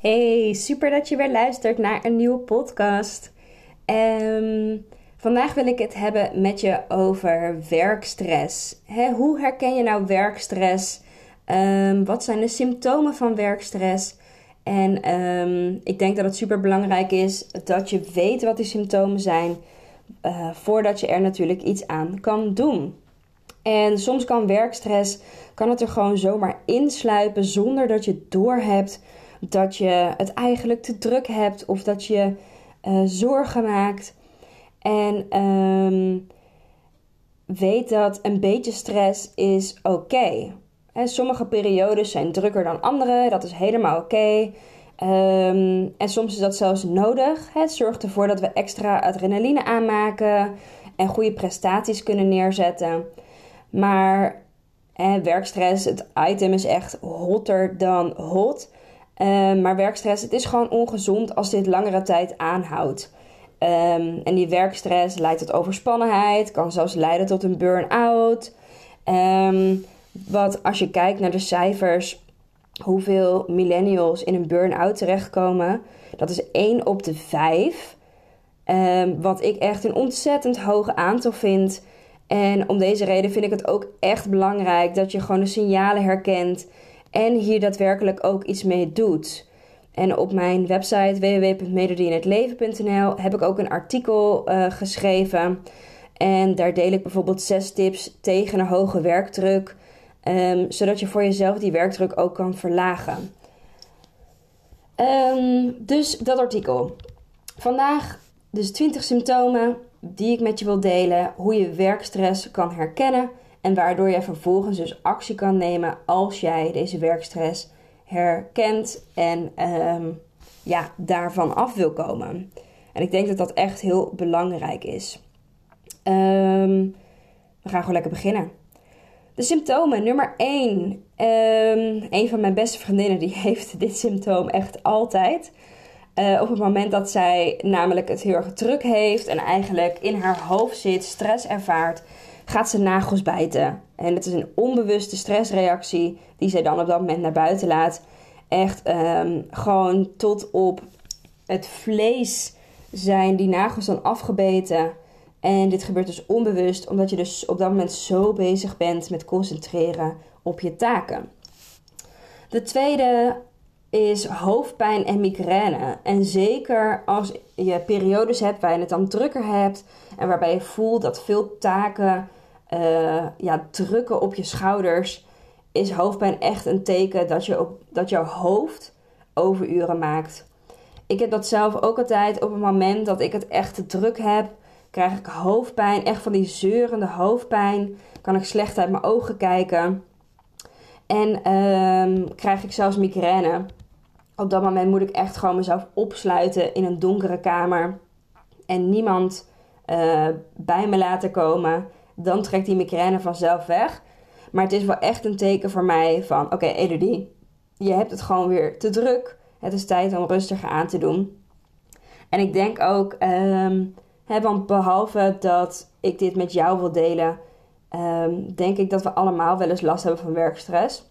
Hey, super dat je weer luistert naar een nieuwe podcast. Ehm, vandaag wil ik het hebben met je over werkstress. hoe herken je nou werkstress? Um, wat zijn de symptomen van werkstress? En ehm, ik denk dat het super belangrijk is dat je weet wat die symptomen zijn, uh, voordat je er natuurlijk iets aan kan doen. En soms kan werkstress, kan het er gewoon zomaar insluipen zonder dat je doorhebt dat je het eigenlijk te druk hebt of dat je uh, zorgen maakt. En um, weet dat een beetje stress is oké. Sommige periodes zijn drukker dan andere, dat is helemaal oké. Okay. Ehm, en soms is dat zelfs nodig. Het zorgt ervoor dat we extra adrenaline aanmaken en goede prestaties kunnen neerzetten. Maar werkstress, het item is echt hotter dan hot. Um, maar werkstress, het is gewoon ongezond als dit langere tijd aanhoudt. Um, en die werkstress leidt tot overspannenheid, kan zelfs leiden tot een burn-out. Um, wat als je kijkt naar de cijfers, hoeveel millennials in een burn-out terechtkomen, dat is 1 op de 5. wat ik echt een ontzettend hoog aantal vind. En om deze reden vind ik het ook echt belangrijk dat je gewoon de signalen herkent en hier daadwerkelijk ook iets mee doet. En op mijn website www.medodienhetleven.nl heb ik ook een artikel uh, geschreven. En daar deel ik bijvoorbeeld zes tips tegen een hoge werkdruk. Um, zodat je voor jezelf die werkdruk ook kan verlagen. Um, dus dat artikel. Vandaag dus 20 symptomen die ik met je wil delen. Hoe je werkstress kan herkennen en waardoor je vervolgens dus actie kan nemen als jij deze werkstress herkent en um, ja, daarvan af wil komen. En ik denk dat dat echt heel belangrijk is. Um, we gaan gewoon lekker beginnen. De symptomen. Nummer 1. Um, ehm, een van mijn beste vriendinnen die heeft dit symptoom echt altijd. Uh, op het moment dat zij namelijk het heel erg druk heeft en eigenlijk in haar hoofd zit, stress ervaart, gaat ze nagels bijten. En het is een onbewuste stressreactie die zij dan op dat moment naar buiten laat. Echt um, gewoon tot op het vlees zijn die nagels dan afgebeten. En dit gebeurt dus onbewust, omdat je dus op dat moment zo bezig bent met concentreren op je taken. De tweede is hoofdpijn en migraine. En zeker als je periodes hebt waar je het dan drukker hebt en waarbij je voelt dat veel taken uh, ja, drukken op je schouders, is hoofdpijn echt een teken dat, je op, dat jouw hoofd overuren maakt. Ik heb dat zelf ook altijd op het moment dat ik het echt te druk heb, krijg ik hoofdpijn, echt van die zeurende hoofdpijn. Kan ik slecht uit mijn ogen kijken. En um, krijg ik zelfs migraine. Op dat moment moet ik echt gewoon mezelf opsluiten in een donkere kamer. En niemand uh, bij me laten komen dan trekt die migraine vanzelf weg. Maar het is wel echt een teken voor mij van: oké, okay, Elodie, je hebt het gewoon weer te druk. Het is tijd om rustiger aan te doen. En ik denk ook, um, hè, want behalve dat ik dit met jou wil delen, um, denk ik dat we allemaal wel eens last hebben van werkstress.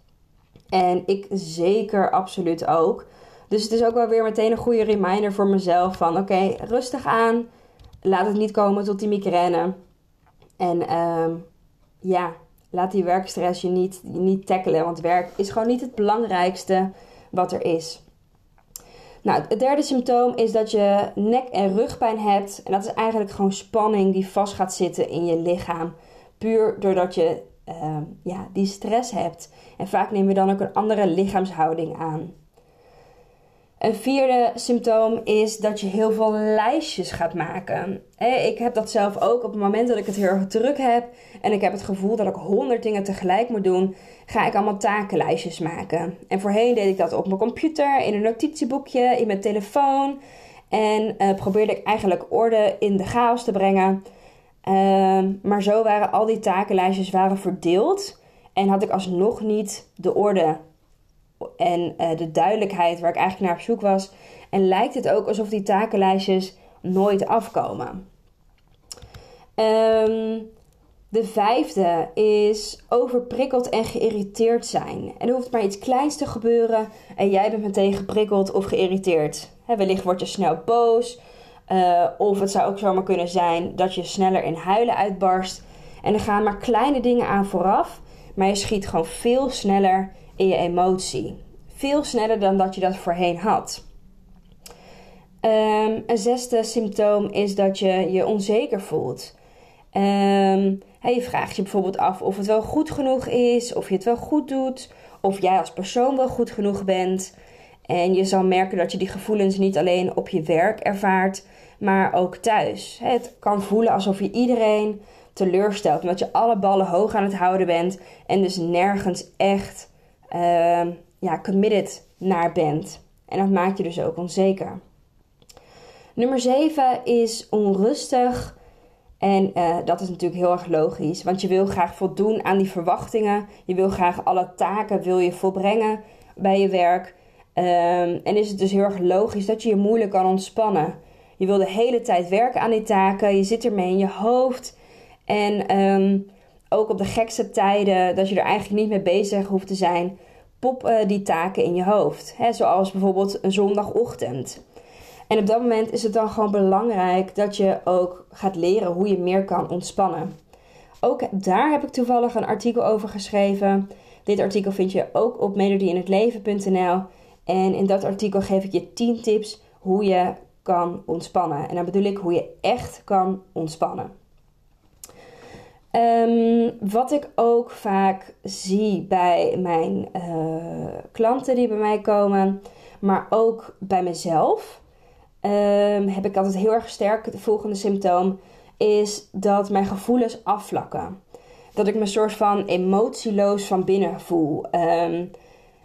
En ik zeker absoluut ook. Dus het is ook wel weer meteen een goede reminder voor mezelf van oké, rustig aan. Laat het niet komen tot die migraine. En um, ja, laat die werkstress je niet, niet tackelen. Want werk is gewoon niet het belangrijkste wat er is. Nou, het derde symptoom is dat je nek- en rugpijn hebt. En dat is eigenlijk gewoon spanning die vast gaat zitten in je lichaam. Puur doordat je uh, ja, die stress hebt. En vaak neem je dan ook een andere lichaamshouding aan. Een vierde symptoom is dat je heel veel lijstjes gaat maken. Ik heb dat zelf ook op het moment dat ik het heel erg druk heb en ik heb het gevoel dat ik honderd dingen tegelijk moet doen, ga ik allemaal takenlijstjes maken. En voorheen deed ik dat op mijn computer, in een notitieboekje, in mijn telefoon. En uh, probeerde ik eigenlijk orde in de chaos te brengen. Ehm, maar zo waren al die takenlijstjes waren verdeeld en had ik alsnog niet de orde en uh, de duidelijkheid waar ik eigenlijk naar op zoek was. En lijkt het ook alsof die takenlijstjes nooit afkomen. Um, de vijfde is overprikkeld en geïrriteerd zijn. En er hoeft maar iets kleins te gebeuren en jij bent meteen geprikkeld of geïrriteerd. Wellicht word je snel boos. Uh, of het zou ook zomaar kunnen zijn dat je sneller in huilen uitbarst. En er gaan maar kleine dingen aan vooraf, maar je schiet gewoon veel sneller in je emotie. Veel sneller dan dat je dat voorheen had. Um, een zesde symptoom is dat je je onzeker voelt. Um, je vraagt je bijvoorbeeld af of het wel goed genoeg is, of je het wel goed doet, of jij als persoon wel goed genoeg bent. En je zal merken dat je die gevoelens niet alleen op je werk ervaart, maar ook thuis. Het kan voelen alsof je iedereen teleurstelt, omdat je alle ballen hoog aan het houden bent en dus nergens echt uh, ja, committed naar bent. En dat maakt je dus ook onzeker. Nummer 7 is onrustig. En uh, dat is natuurlijk heel erg logisch, want je wil graag voldoen aan die verwachtingen. Je wil graag alle taken wil je volbrengen bij je werk. Um, en is het dus heel erg logisch dat je je moeilijk kan ontspannen. Je wil de hele tijd werken aan die taken, je zit ermee in je hoofd. En um, ook op de gekste tijden, dat je er eigenlijk niet mee bezig hoeft te zijn, pop uh, die taken in je hoofd. He, zoals bijvoorbeeld een zondagochtend. En op dat moment is het dan gewoon belangrijk dat je ook gaat leren hoe je meer kan ontspannen. Ook daar heb ik toevallig een artikel over geschreven. Dit artikel vind je ook op melodieinhetleven.nl. En in dat artikel geef ik je 10 tips hoe je kan ontspannen. En dan bedoel ik hoe je echt kan ontspannen. Um, wat ik ook vaak zie bij mijn uh, klanten die bij mij komen, maar ook bij mezelf, um, heb ik altijd heel erg sterk het volgende symptoom, is dat mijn gevoelens afvlakken. Dat ik me soort van emotieloos van binnen voel. Um,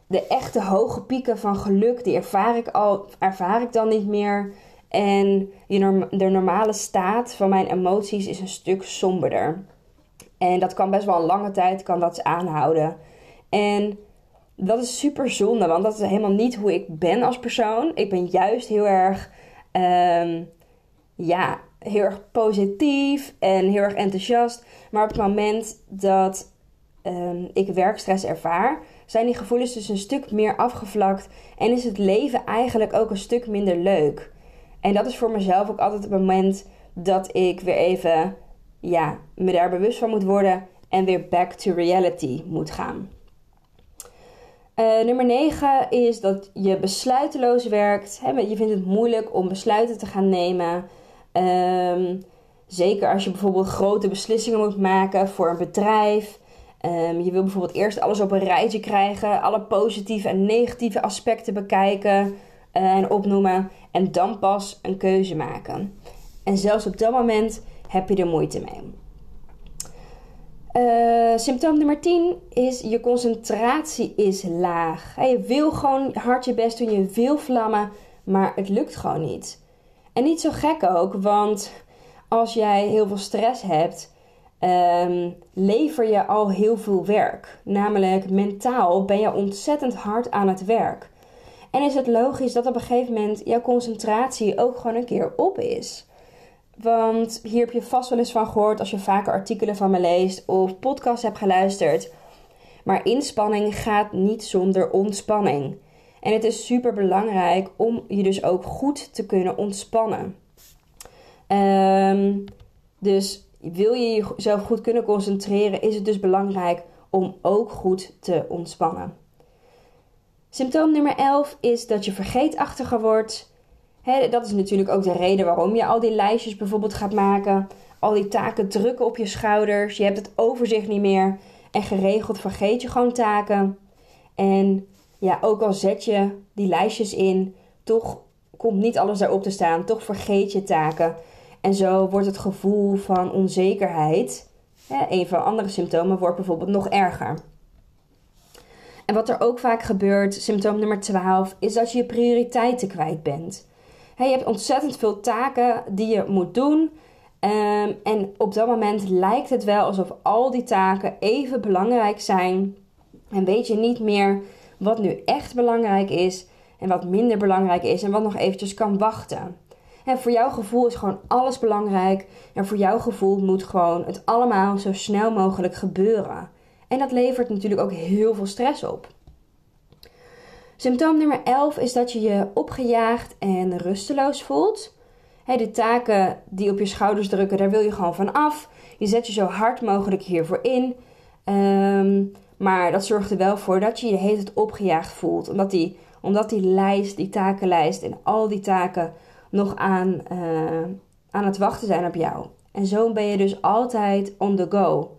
de echte hoge pieken van geluk, die ervaar ik, al, ervaar ik dan niet meer. En de normale staat van mijn emoties is een stuk somberder. En dat kan best wel een lange tijd kan dat aanhouden. En dat is super zonde, want dat is helemaal niet hoe ik ben als persoon. Ik ben juist heel erg, um, ja, heel erg positief en heel erg enthousiast. Maar op het moment dat um, ik werkstress ervaar, zijn die gevoelens dus een stuk meer afgevlakt en is het leven eigenlijk ook een stuk minder leuk. En dat is voor mezelf ook altijd het moment dat ik weer even ja, me daar bewust van moet worden en weer back to reality moet gaan. Uh, nummer 9 is dat je besluiteloos werkt. Je vindt het moeilijk om besluiten te gaan nemen. Um, zeker als je bijvoorbeeld grote beslissingen moet maken voor een bedrijf. Um, je wil bijvoorbeeld eerst alles op een rijtje krijgen, alle positieve en negatieve aspecten bekijken uh, en opnoemen. En dan pas een keuze maken. En zelfs op dat moment heb je er moeite mee. Uh, symptoom nummer 10 is je concentratie is laag. Je wil gewoon hard je best doen, je wil vlammen, maar het lukt gewoon niet. En niet zo gek ook, want als jij heel veel stress hebt, um, lever je al heel veel werk. Namelijk mentaal ben je ontzettend hard aan het werk. En is het logisch dat op een gegeven moment jouw concentratie ook gewoon een keer op is. Want hier heb je vast wel eens van gehoord als je vaker artikelen van me leest of podcasts hebt geluisterd. Maar inspanning gaat niet zonder ontspanning. En het is super belangrijk om je dus ook goed te kunnen ontspannen. Um, dus wil je jezelf goed kunnen concentreren, is het dus belangrijk om ook goed te ontspannen. Symptoom nummer 11 is dat je vergeetachtiger wordt dat is natuurlijk ook de reden waarom je al die lijstjes bijvoorbeeld gaat maken. Al die taken drukken op je schouders. Je hebt het overzicht niet meer. En geregeld vergeet je gewoon taken. En ja, ook al zet je die lijstjes in, toch komt niet alles daarop te staan. Toch vergeet je taken. En zo wordt het gevoel van onzekerheid, een van andere symptomen, wordt bijvoorbeeld nog erger. En wat er ook vaak gebeurt, symptoom nummer 12, is dat je je prioriteiten kwijt bent. Je hebt ontzettend veel taken die je moet doen. Ehm, en op dat moment lijkt het wel alsof al die taken even belangrijk zijn. En weet je niet meer wat nu echt belangrijk is en wat minder belangrijk is en wat nog eventjes kan wachten. En voor jouw gevoel is gewoon alles belangrijk en voor jouw gevoel moet gewoon het allemaal zo snel mogelijk gebeuren. En dat levert natuurlijk ook heel veel stress op. Symptoom nummer 11 is dat je je opgejaagd en rusteloos voelt. de taken die op je schouders drukken, daar wil je gewoon van af. Je zet je zo hard mogelijk hiervoor in. Ehm, maar dat zorgt er wel voor dat je je heet het opgejaagd voelt. Omdat die, omdat die lijst, die takenlijst en al die taken nog aan, uh, aan het wachten zijn op jou. En zo ben je dus altijd on the go.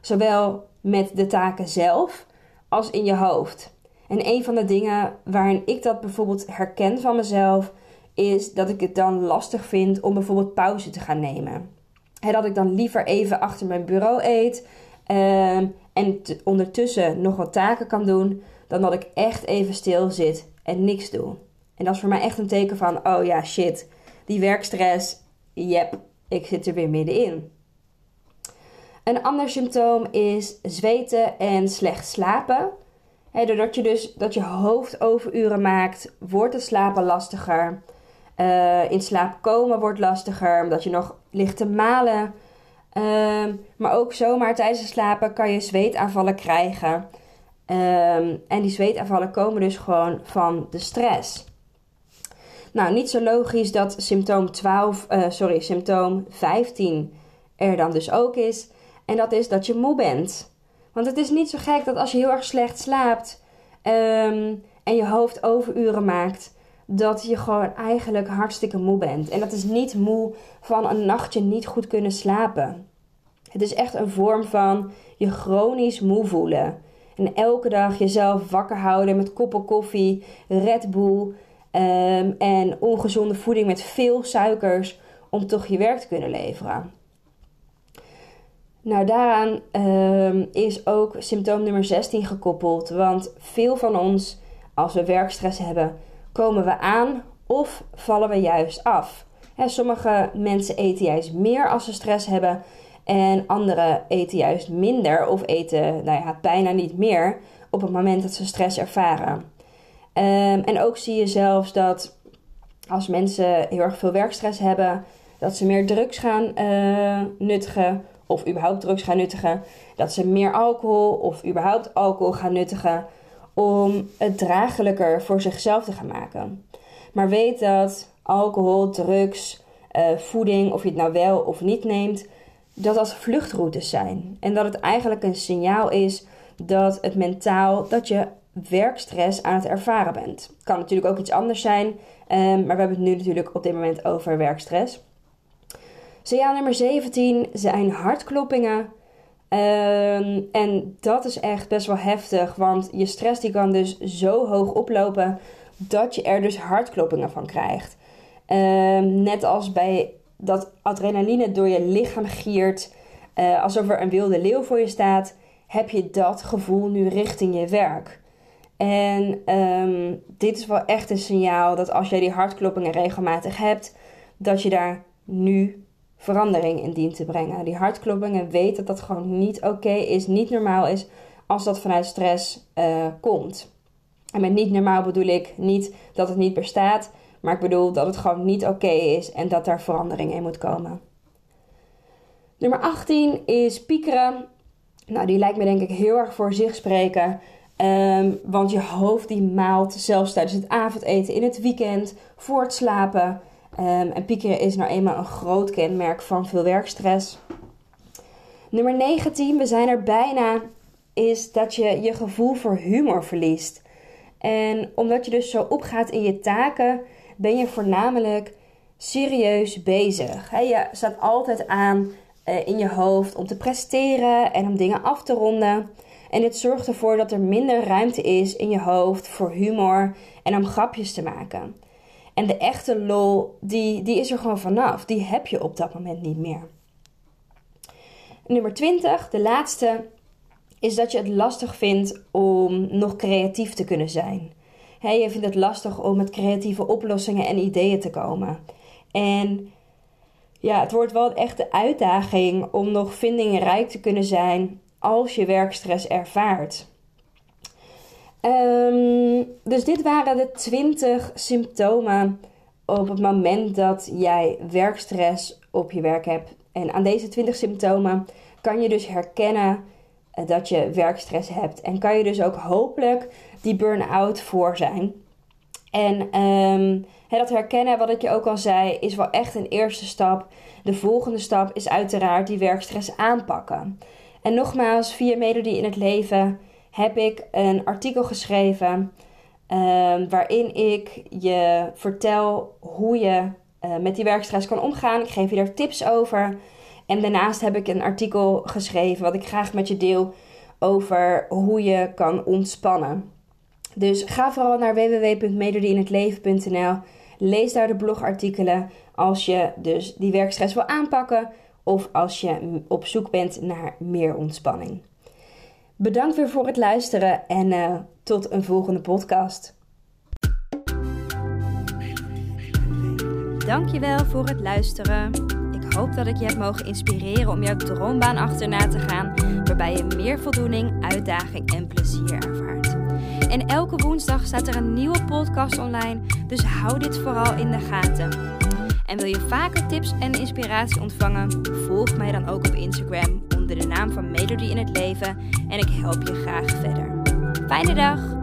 Zowel met de taken zelf als in je hoofd. En een van de dingen waarin ik dat bijvoorbeeld herken van mezelf, is dat ik het dan lastig vind om bijvoorbeeld pauze te gaan nemen. En dat ik dan liever even achter mijn bureau eet ehm, en ondertussen nog wat taken kan doen, dan dat ik echt even stil zit en niks doe. En dat is voor mij echt een teken van, oh ja, shit, die werkstress, yep, ik zit er weer middenin. Een ander symptoom is zweten en slecht slapen. Doordat je dus dat je hoofd overuren maakt, wordt het slapen lastiger. Uh, in slaap komen wordt lastiger, omdat je nog ligt te malen. Ehm, maar ook zomaar tijdens het slapen kan je zweetaanvallen krijgen. Um, en die zweetaanvallen komen dus gewoon van de stress. Nou, niet zo logisch dat symptoom 12, uh, eh, sorry, symptoom 15 er dan dus ook is. En dat is dat je moe bent. Want het is niet zo gek dat als je heel erg slecht slaapt um, en je hoofd overuren maakt, dat je gewoon eigenlijk hartstikke moe bent. En dat is niet moe van een nachtje niet goed kunnen slapen. Het is echt een vorm van je chronisch moe voelen. En elke dag jezelf wakker houden met koppen koffie, Red Bull um, en ongezonde voeding met veel suikers om toch je werk te kunnen leveren. Nou, daaraan um, is ook symptoom nummer 16 gekoppeld. Want veel van ons, als we werkstress hebben, komen we aan of vallen we juist af. sommige mensen eten juist meer als ze stress hebben. En anderen eten juist minder of eten nou ja, bijna niet meer op het moment dat ze stress ervaren. Um, en ook zie je zelfs dat als mensen heel erg veel werkstress hebben, dat ze meer drugs gaan uh, nuttigen of überhaupt drugs gaan nuttigen. Dat ze meer alcohol of überhaupt alcohol gaan nuttigen om het draaglijker voor zichzelf te gaan maken. Maar weet dat alcohol, drugs, uh, voeding, of je het nou wel of niet neemt, dat dat vluchtroutes zijn. En dat het eigenlijk een signaal is dat het mentaal, dat je werkstress aan het ervaren bent. Kan natuurlijk ook iets anders zijn, um, maar we hebben het nu natuurlijk op dit moment over werkstress. Signaal nummer 17 zijn hartkloppingen. Um, en dat is echt best wel heftig, want je stress die kan dus zo hoog oplopen dat je er dus hartkloppingen van krijgt. Um, net als bij dat adrenaline door je lichaam giert, uh, alsof er een wilde leeuw voor je staat, heb je dat gevoel nu richting je werk. En um, dit is wel echt een signaal dat als jij die hartkloppingen regelmatig hebt, dat je daar nu verandering in dient te brengen. Die hartkloppingen weet dat dat gewoon niet oké is, niet normaal is als dat vanuit stress uh, komt. En met niet normaal bedoel ik niet dat het niet bestaat, maar ik bedoel dat het gewoon niet oké is en dat daar verandering in moet komen. Nummer 18 is piekeren. Nou, die lijkt me denk ik heel erg voor zich spreken. Um, want je hoofd die maalt zelfs tijdens het avondeten, in het weekend, voor het slapen. Um, en piekeren is nou eenmaal een groot kenmerk van veel werkstress. Nummer 19, we zijn er bijna, is dat je je gevoel voor humor verliest. En omdat je dus zo opgaat in je taken, ben je voornamelijk serieus bezig. je staat altijd aan uh, in je hoofd om te presteren en om dingen af te ronden. En dit zorgt ervoor dat er minder ruimte is in je hoofd voor humor en om grapjes te maken. En de echte lol, die, die is er gewoon vanaf. Die heb je op dat moment niet meer. Nummer 20, de laatste, is dat je het lastig vindt om nog creatief te kunnen zijn. je vindt het lastig om met creatieve oplossingen en ideeën te komen. En ja, het wordt wel echt de uitdaging om nog vindingrijk te kunnen zijn als je werkstress ervaart. Um, dus dit waren de 20 symptomen op het moment dat jij werkstress op je werk hebt. En aan deze 20 symptomen kan je dus herkennen eh, dat je werkstress hebt. En kan je dus ook hopelijk die burn-out voor zijn. En um, dat herkennen, wat ik je ook al zei, is wel echt een eerste stap. De volgende stap is uiteraard die werkstress aanpakken. En nogmaals, via Melodie in het Leven heb ik een artikel geschreven um, waarin ik je vertel hoe je uh, met die werkstress kan omgaan. Ik geef je daar tips over. En daarnaast heb ik een artikel geschreven wat ik graag met je deel over hoe je kan ontspannen. Dus ga vooral naar www.melodieinhetleven.nl. Lees daar de blogartikelen als je dus die werkstress wil aanpakken of als je op zoek bent naar meer ontspanning. Bedankt weer voor het luisteren en uh, tot een volgende podcast. Dankjewel voor het luisteren. Ik hoop dat ik je heb mogen inspireren om jouw droombaan achterna te gaan, waarbij je meer voldoening, uitdaging en plezier ervaart. En elke woensdag staat er een nieuwe podcast online, dus hou dit vooral in de gaten. En wil je vaker tips en inspiratie ontvangen? Volg mij dan ook op Instagram de naam van Melody in het Leven en ik help je graag verder. Fijne dag!